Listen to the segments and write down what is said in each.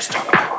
Let's talk about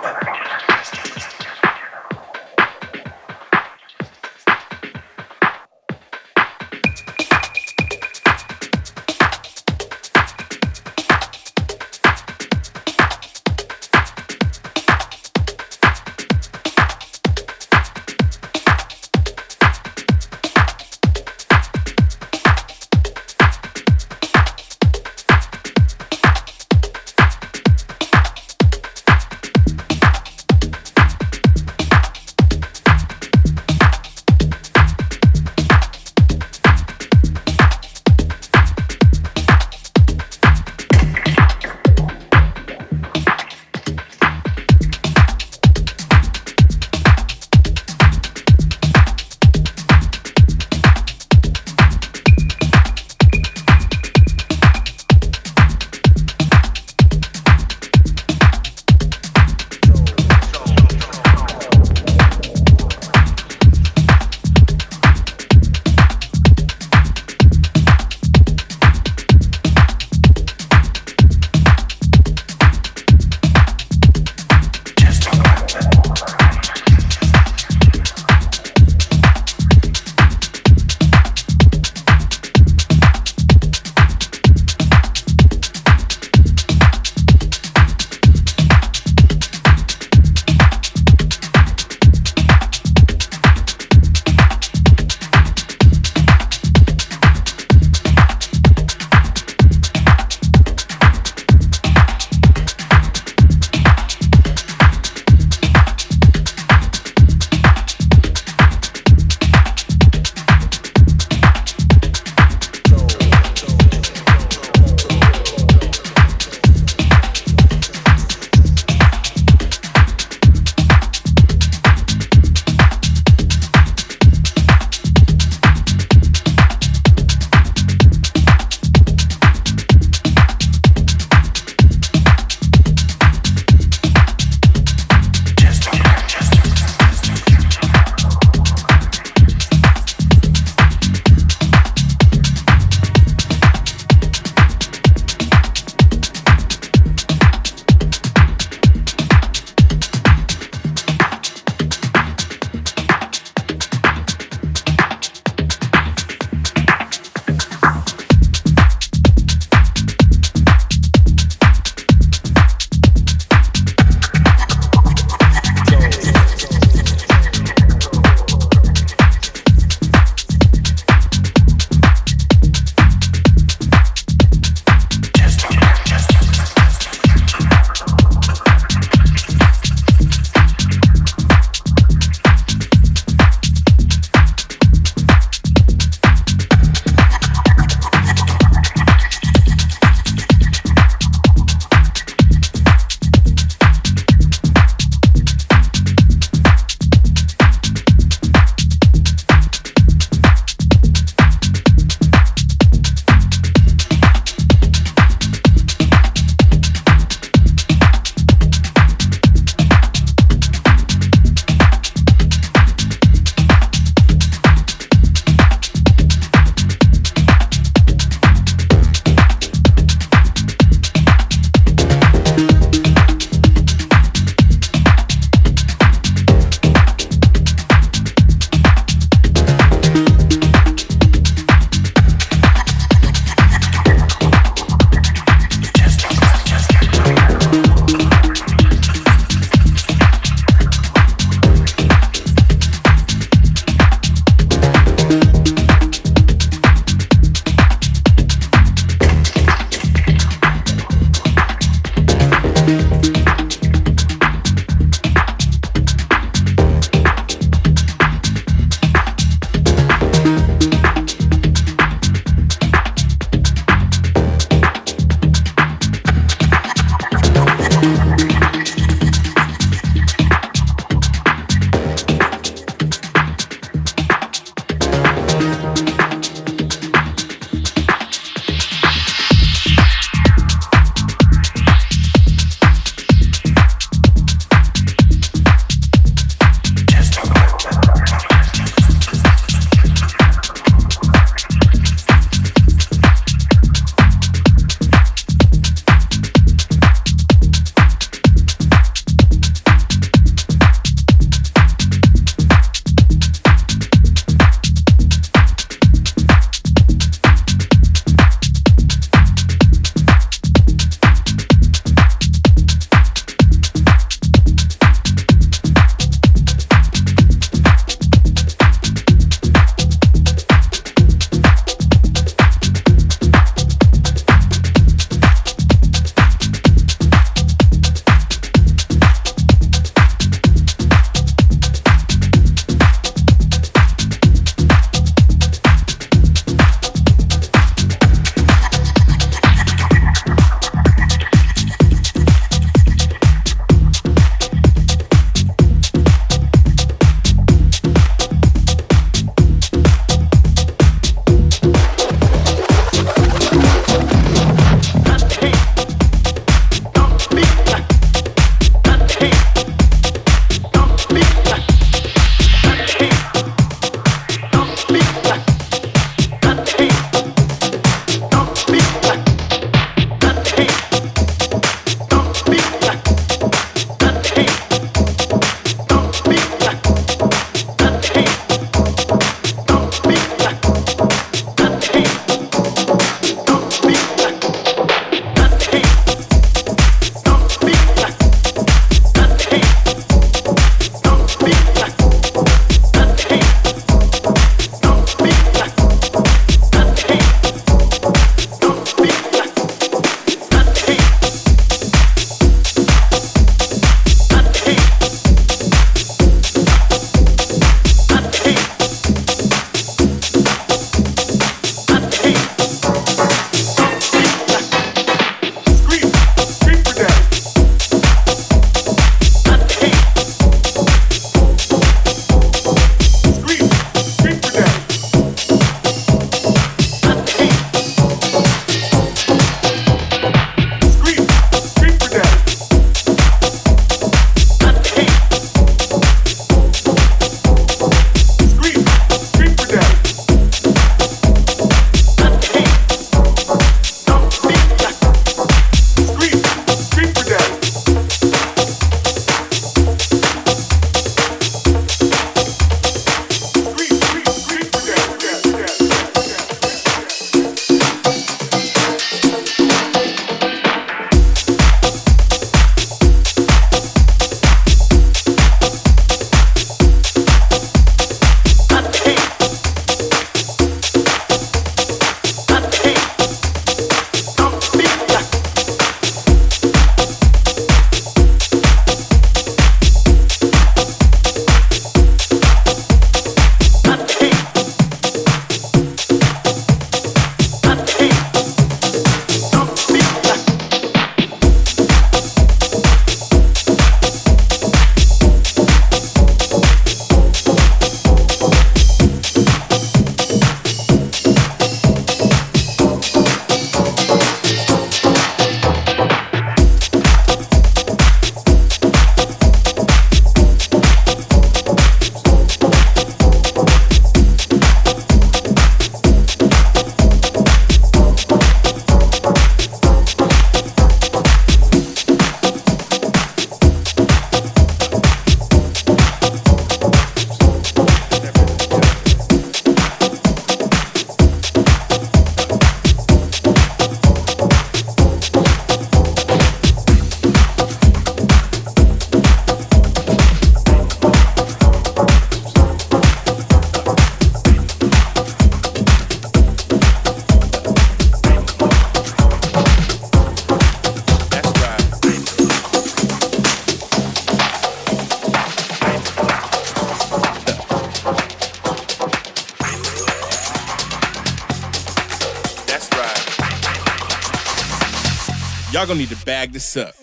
Gonna need to bag this up.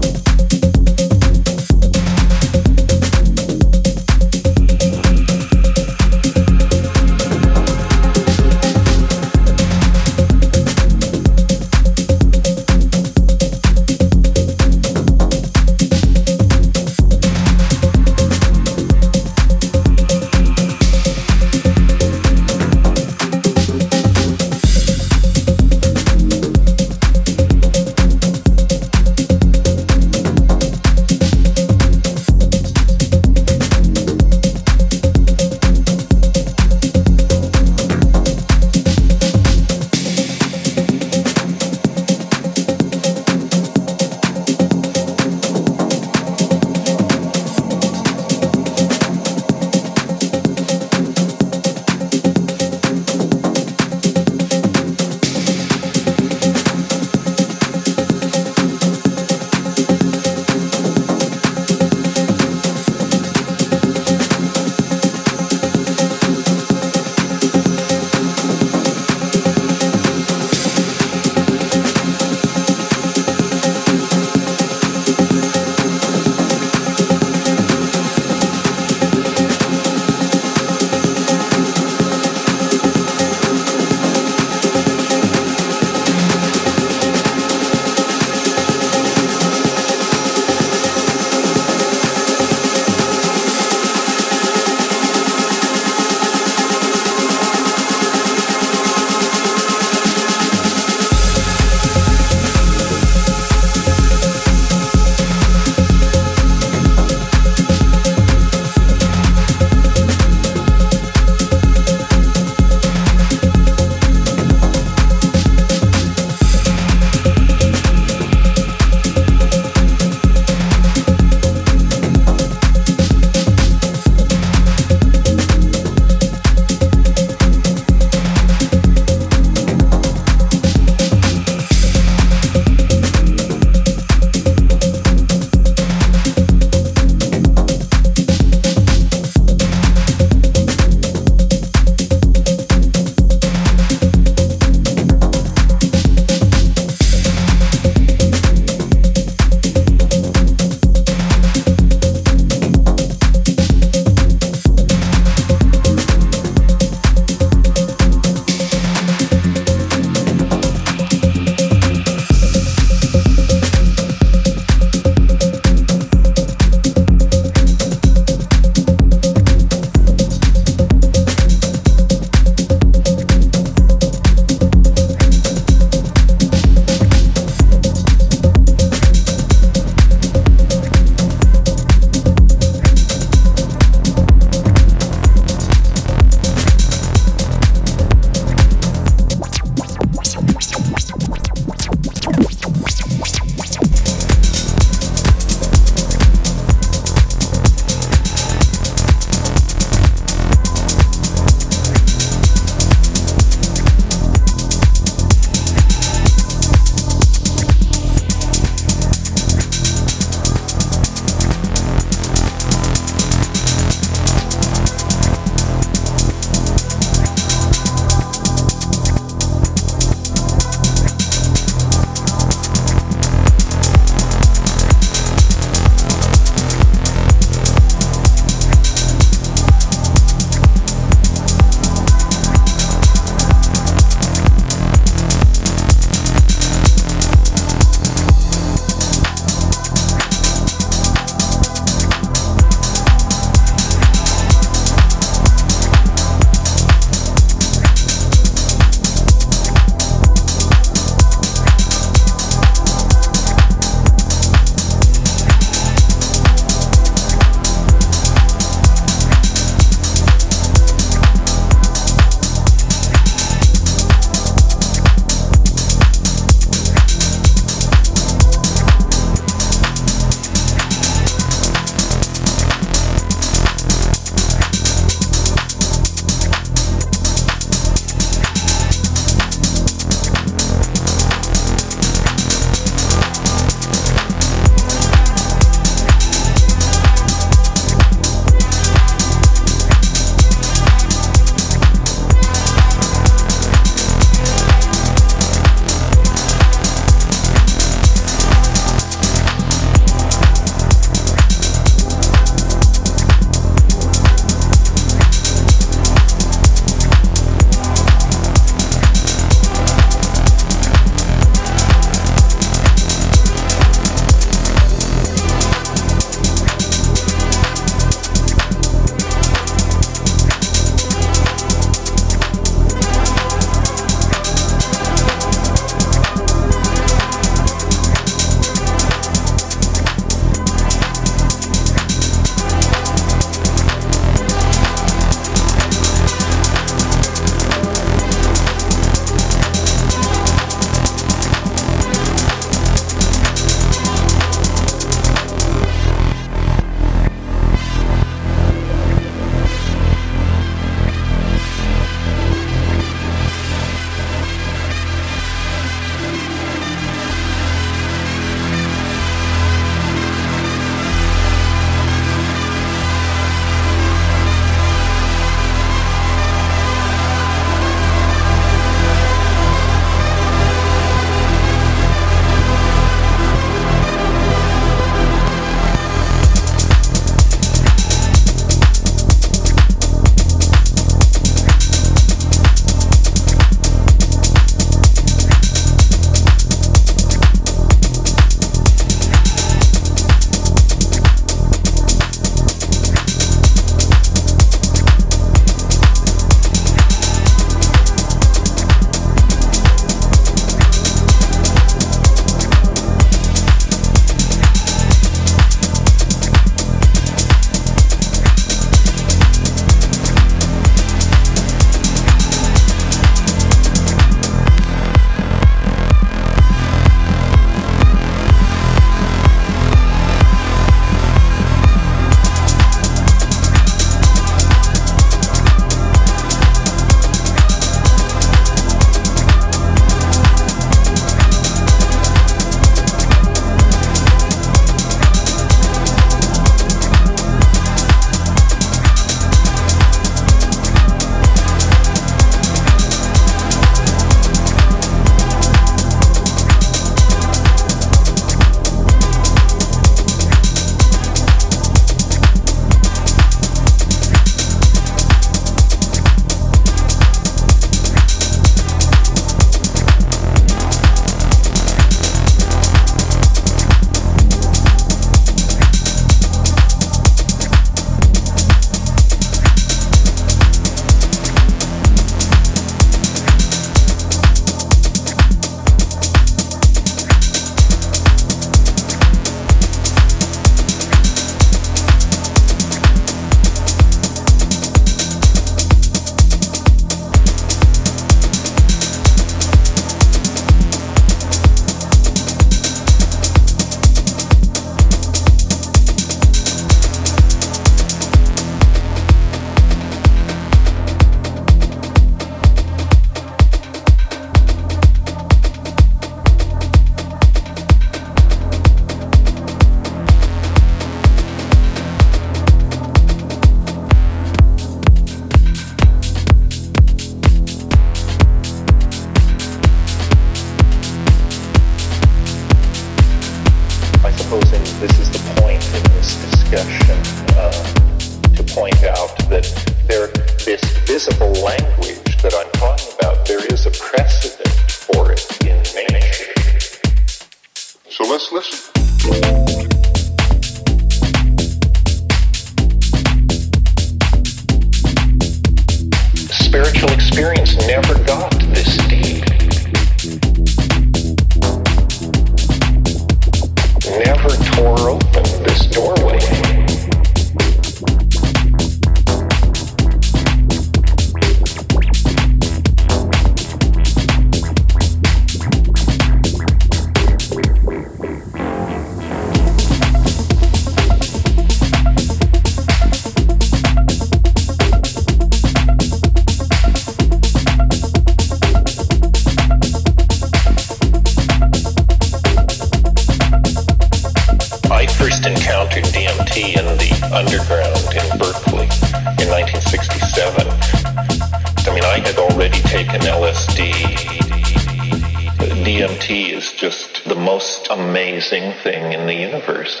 amazing thing in the universe.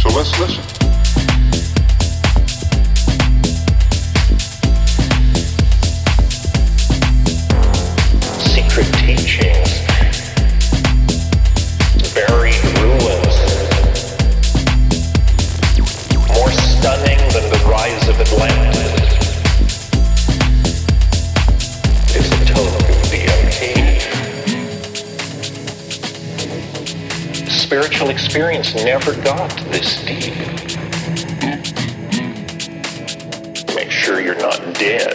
So let's listen. spiritual experience never got this deep. Make sure you're not dead.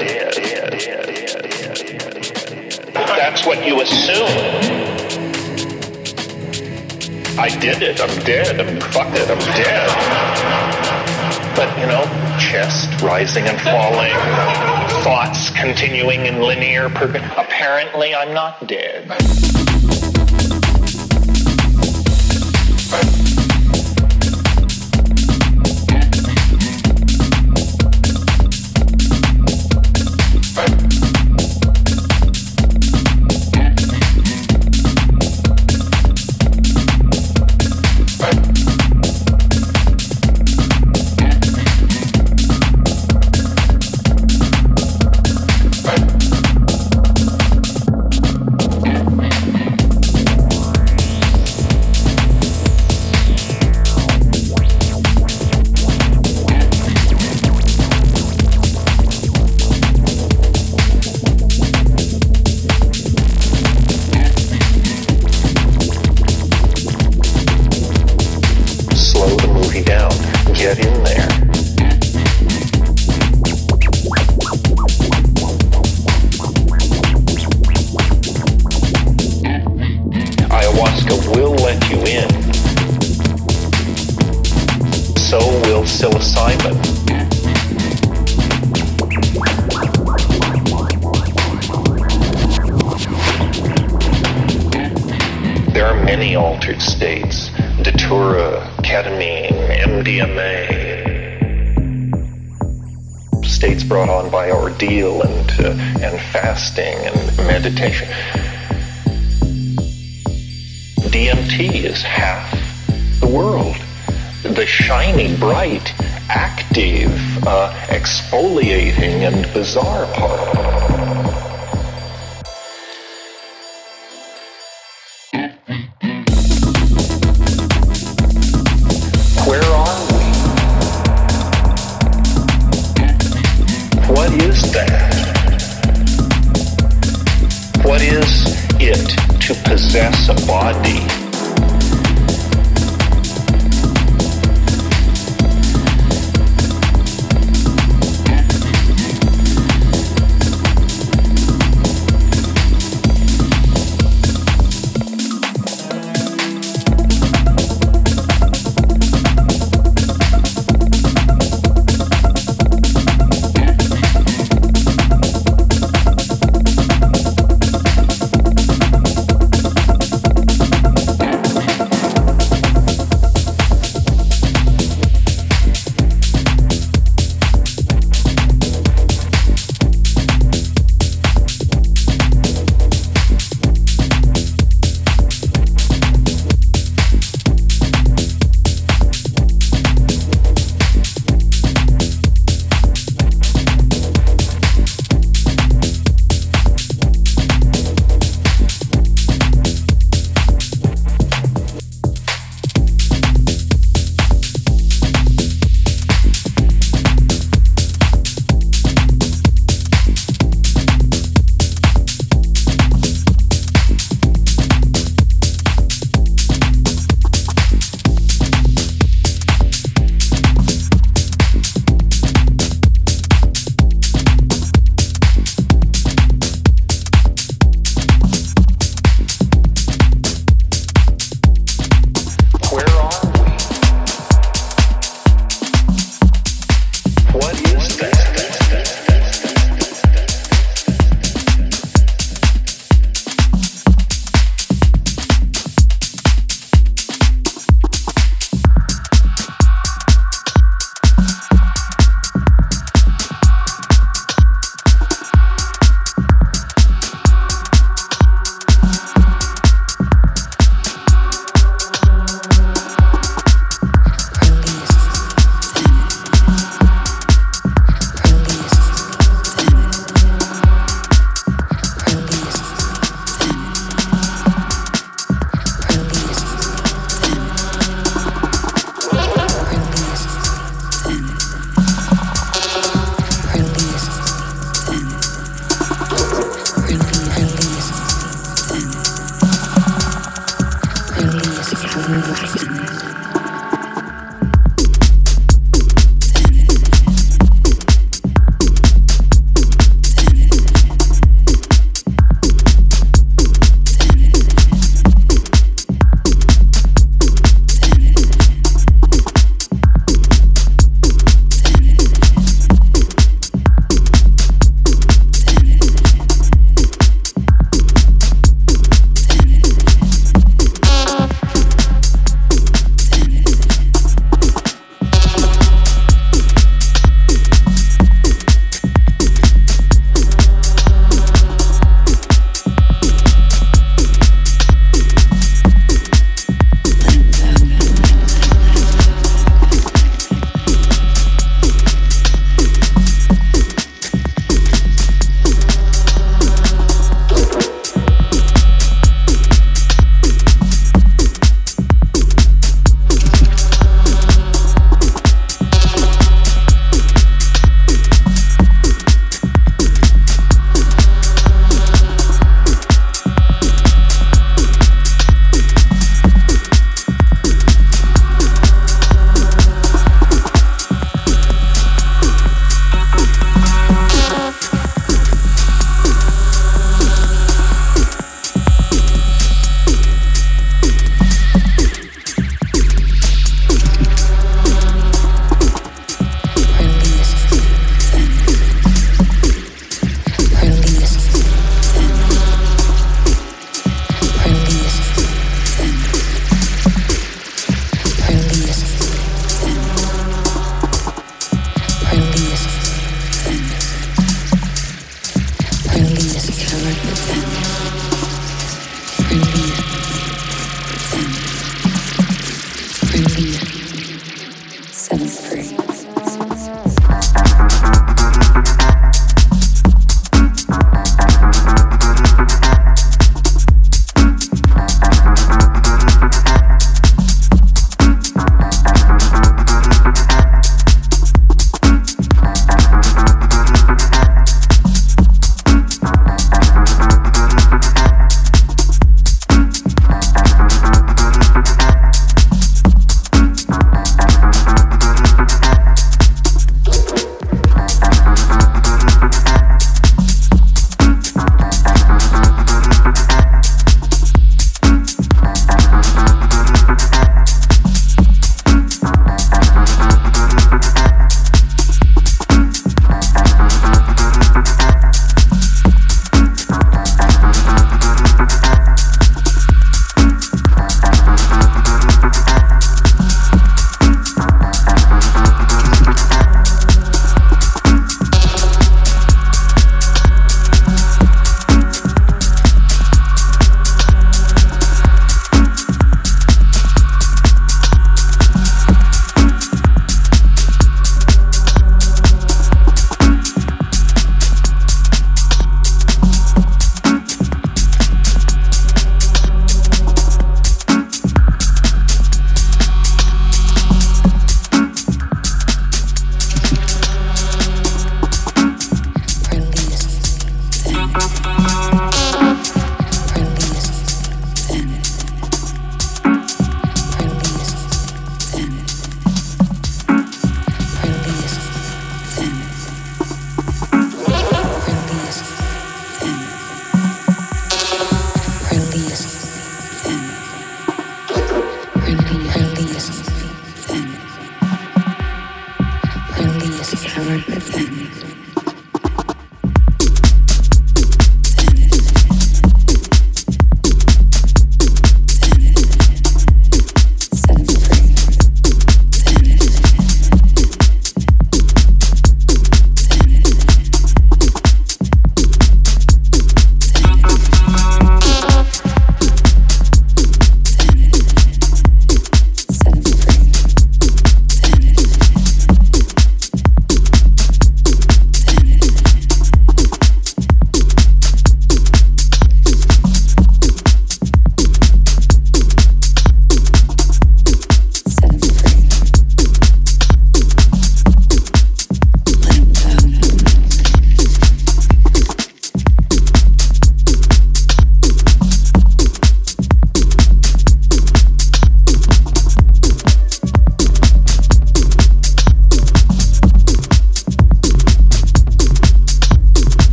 That's what you assume. I did it. I'm dead. I'm fuck it. I'm dead. But you know, chest rising and falling, thoughts continuing in linear. Prog- Apparently, I'm not dead.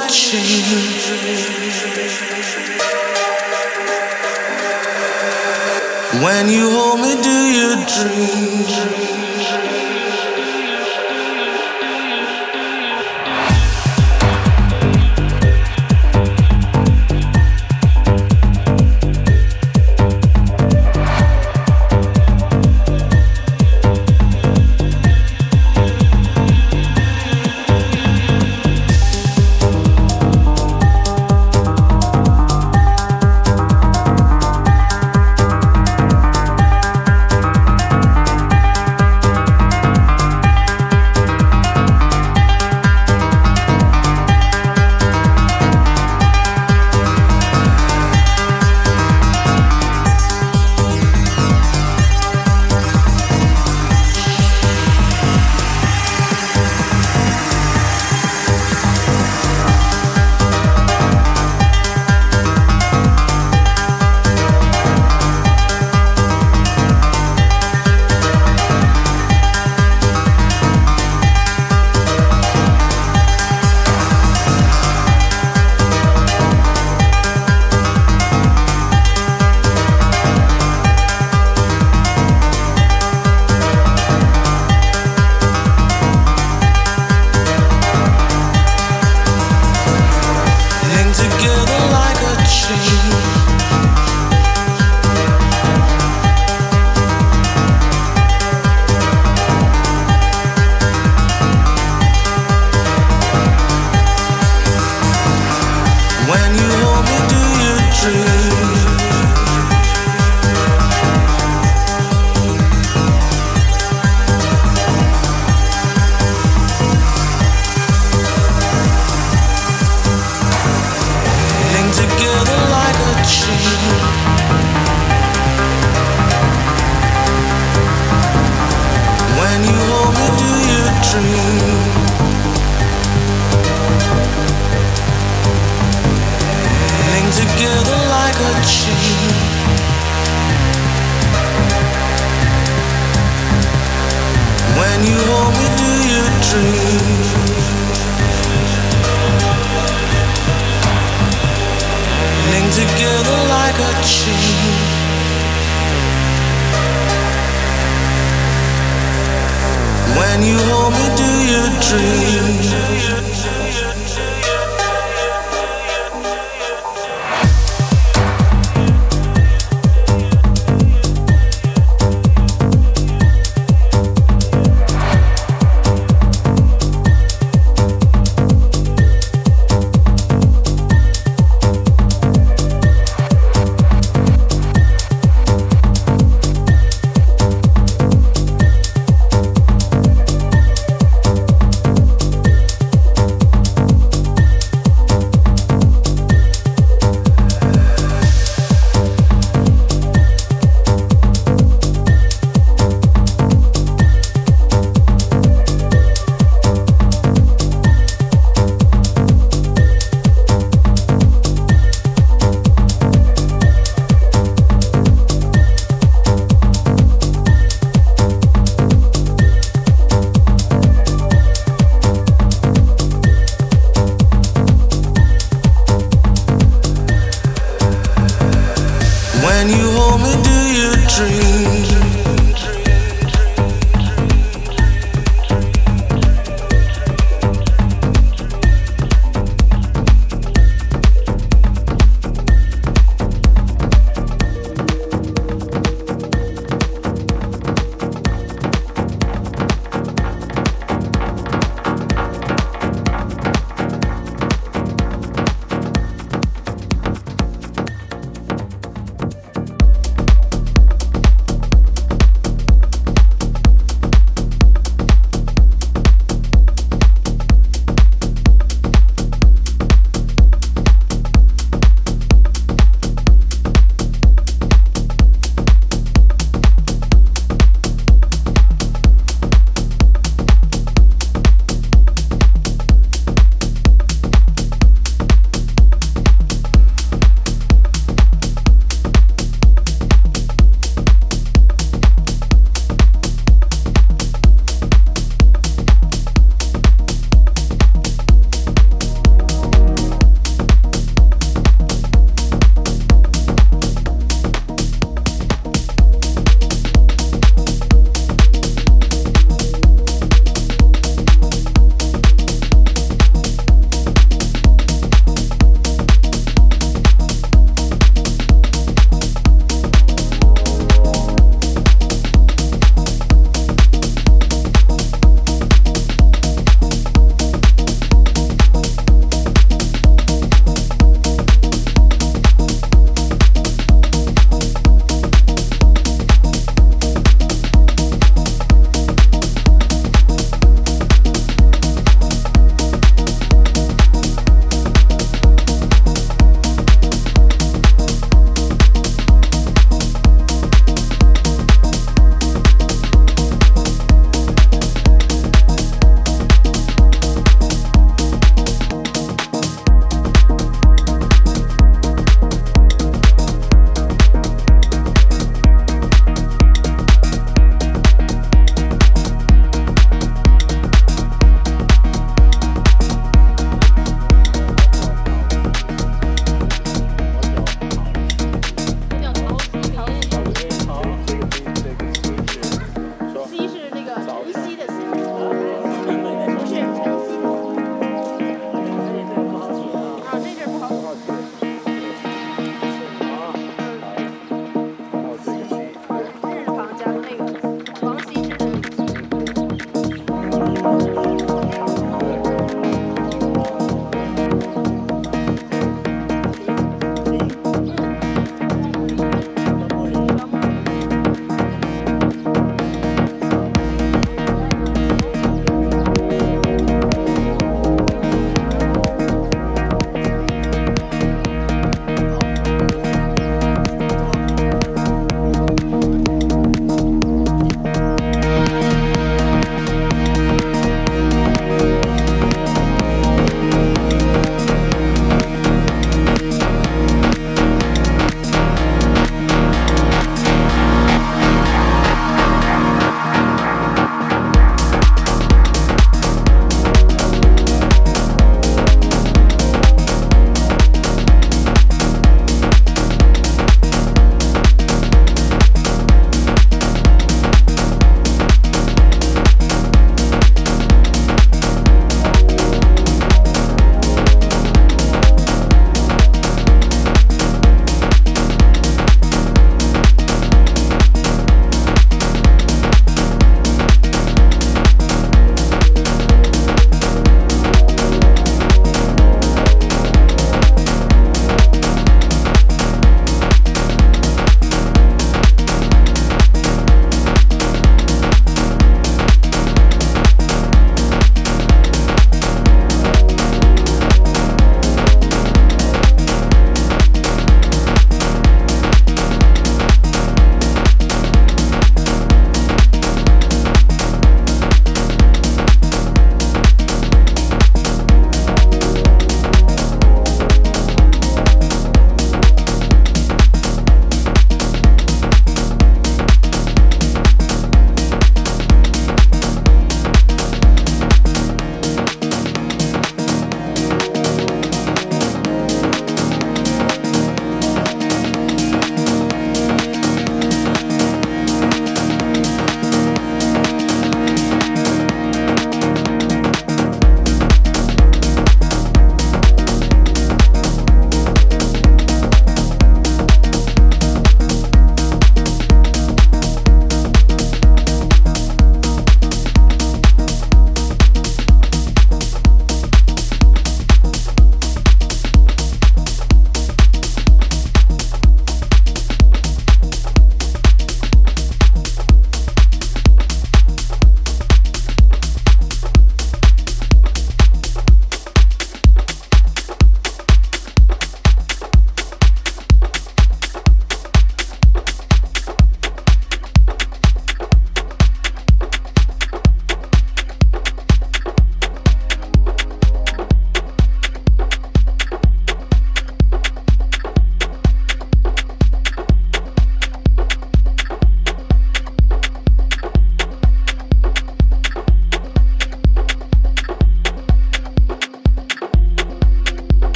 searching